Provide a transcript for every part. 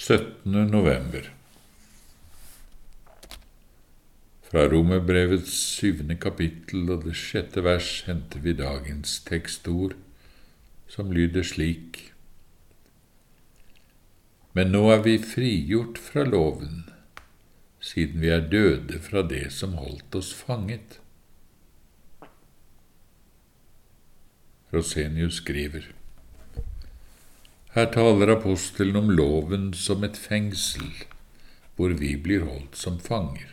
17. november Fra Romerbrevets syvende kapittel og det sjette vers henter vi dagens tekstord, som lyder slik. Men nå er vi frigjort fra loven, siden vi er døde fra det som holdt oss fanget. Rosenius skriver. Her taler apostelen om loven som et fengsel, hvor vi blir holdt som fanger.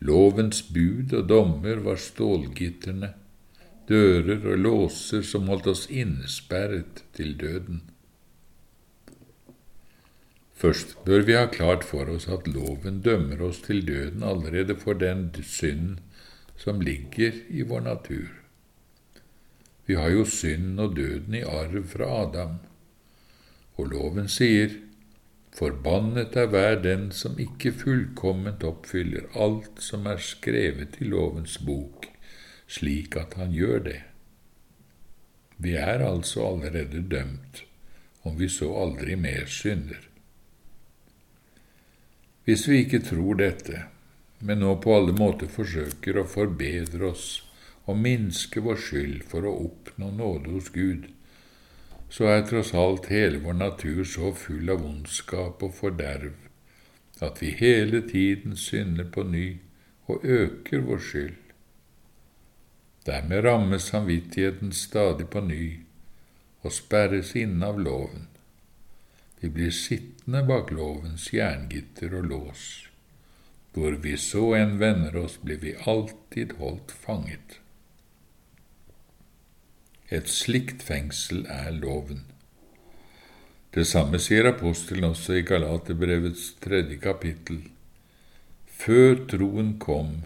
Lovens bud og dommer var stålgitterne, dører og låser som holdt oss innesperret til døden. Først bør vi ha klart for oss at loven dømmer oss til døden allerede for den synd som ligger i vår natur. Vi har jo synden og døden i arv fra Adam. Og loven sier, Forbannet er hver den som ikke fullkomment oppfyller alt som er skrevet i lovens bok, slik at han gjør det. Vi er altså allerede dømt, om vi så aldri mer synder. Hvis vi ikke tror dette, men nå på alle måter forsøker å forbedre oss og minske vår skyld for å oppnå nåde hos Gud, så er tross alt hele vår natur så full av ondskap og forderv at vi hele tiden synder på ny og øker vår skyld. Dermed rammes samvittigheten stadig på ny og sperres inne av loven. Vi blir sittende bak lovens jerngitter og lås. Hvor vi så enn vender oss, blir vi alltid holdt fanget. Et slikt fengsel er loven. Det samme sier apostelen også i Galaterbrevets tredje kapittel. Før troen kom,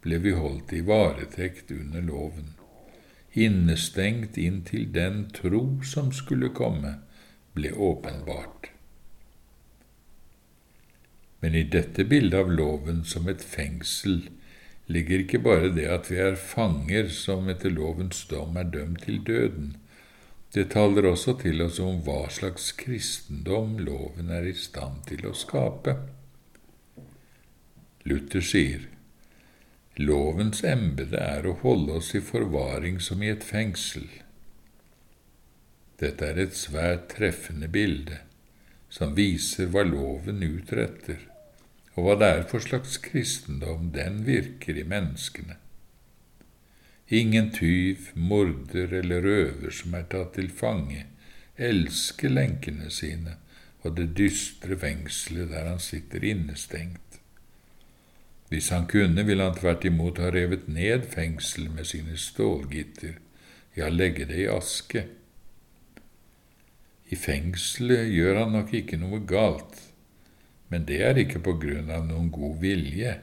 ble vi holdt i varetekt under loven, innestengt inntil den tro som skulle komme, ble åpenbart. Men i dette bildet av loven som et fengsel ligger ikke bare det at vi er fanger som etter lovens dom er dømt til døden. Det taler også til oss om hva slags kristendom loven er i stand til å skape. Luther sier, Lovens embete er å holde oss i forvaring som i et fengsel. Dette er et svært treffende bilde som viser hva loven utretter og hva det er for slags kristendom den virker i menneskene. Ingen tyv, morder eller røver som er tatt til fange, elsker lenkene sine og det dystre fengselet der han sitter innestengt. Hvis han kunne, ville han tvert imot ha revet ned fengselet med sine stålgitter, ja, legge det i aske. I fengselet gjør han nok ikke noe galt, men det er ikke på grunn av noen god vilje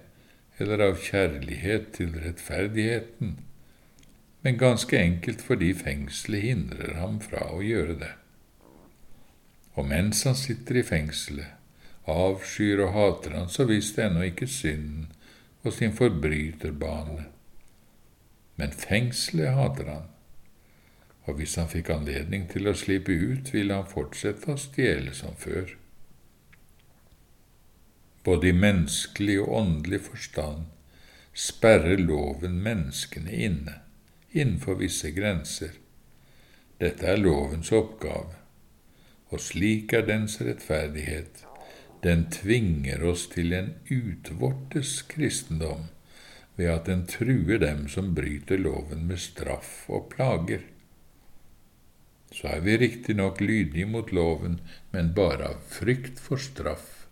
eller av kjærlighet til rettferdigheten, men ganske enkelt fordi fengselet hindrer ham fra å gjøre det. Og mens han sitter i fengselet, avskyr og hater han så visst ennå ikke synden og sin forbryterbane. Men fengselet hater han, og hvis han fikk anledning til å slippe ut, ville han fortsette å stjele som før. Både i menneskelig og åndelig forstand sperrer loven menneskene inne, innenfor visse grenser. Dette er lovens oppgave, og slik er dens rettferdighet. Den tvinger oss til en utvortes kristendom ved at den truer dem som bryter loven med straff og plager. Så er vi riktignok lydige mot loven, men bare av frykt for straff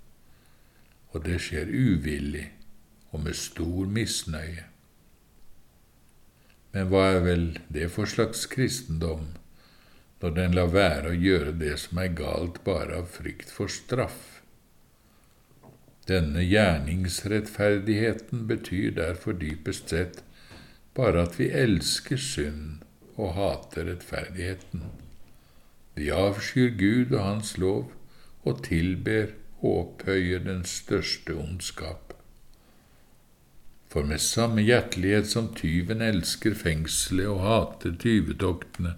og det skjer uvillig og med stor misnøye. Men hva er vel det for slags kristendom, når den lar være å gjøre det som er galt bare av frykt for straff? Denne gjerningsrettferdigheten betyr derfor dypest sett bare at vi elsker synd og hater rettferdigheten. Vi avskyr Gud og Hans lov og tilber opphøyer den største ondskap. For med samme hjertelighet som tyven elsker fengselet og hater tyvetoktene,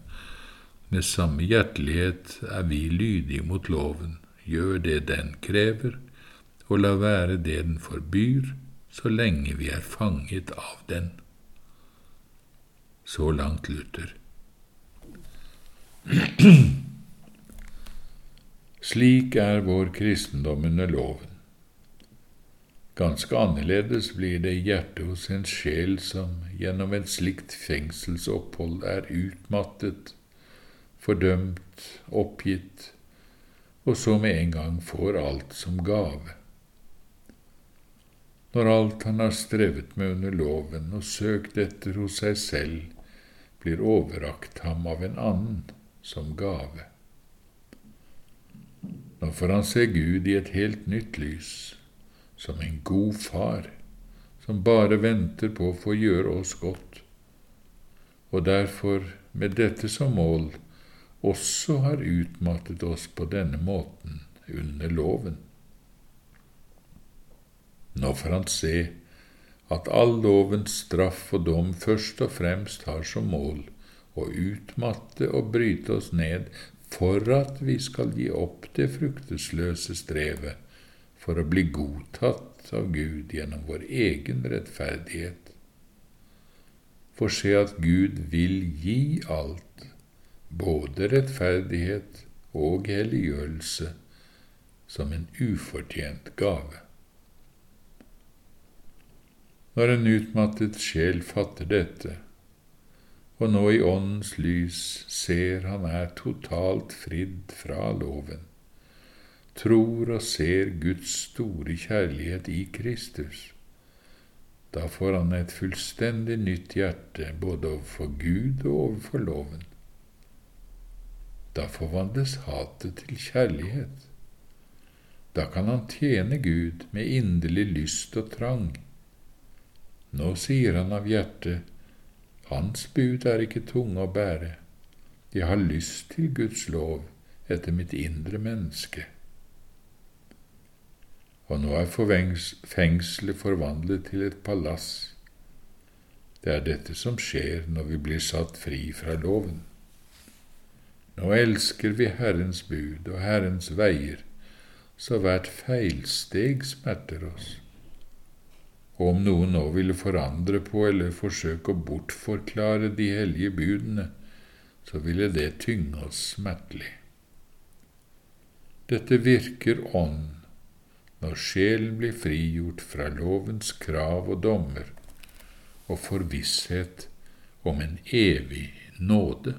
med samme hjertelighet er vi lydige mot loven gjør det den krever, og la være det den forbyr, så lenge vi er fanget av den. Så langt Luther. Slik er vår kristendom under loven. Ganske annerledes blir det i hjertet hos en sjel som gjennom et slikt fengselsopphold er utmattet, fordømt, oppgitt, og så med en gang får alt som gave. Når alt han har strevet med under loven og søkt etter hos seg selv, blir overrakt ham av en annen som gave. Får han se Gud i et helt nytt lys, som en god far, som bare venter på å få gjøre oss godt, og derfor, med dette som mål, også har utmattet oss på denne måten under loven. Nå får han se at all lovens straff og dom først og fremst har som mål å utmatte og bryte oss ned for at vi skal gi opp det fruktesløse strevet for å bli godtatt av Gud gjennom vår egen rettferdighet. For se at Gud vil gi alt, både rettferdighet og helliggjørelse, som en ufortjent gave. Når en utmattet sjel fatter dette, og nå i Åndens lys ser han er totalt fridd fra loven, tror og ser Guds store kjærlighet i Kristus. Da får han et fullstendig nytt hjerte både overfor Gud og overfor loven. Da forvandles hatet til kjærlighet. Da kan han tjene Gud med inderlig lyst og trang. Nå sier han av hjertet, hans bud er ikke tunge å bære. Jeg har lyst til Guds lov etter mitt indre menneske. Og nå er fengselet forvandlet til et palass. Det er dette som skjer når vi blir satt fri fra loven. Nå elsker vi Herrens bud og Herrens veier, så hvert feilsteg smerter oss. Og om noen nå ville forandre på eller forsøke å bortforklare de hellige budene, så ville det tynge oss smertelig. Dette virker ånd når sjelen blir frigjort fra lovens krav og dommer og får visshet om en evig nåde.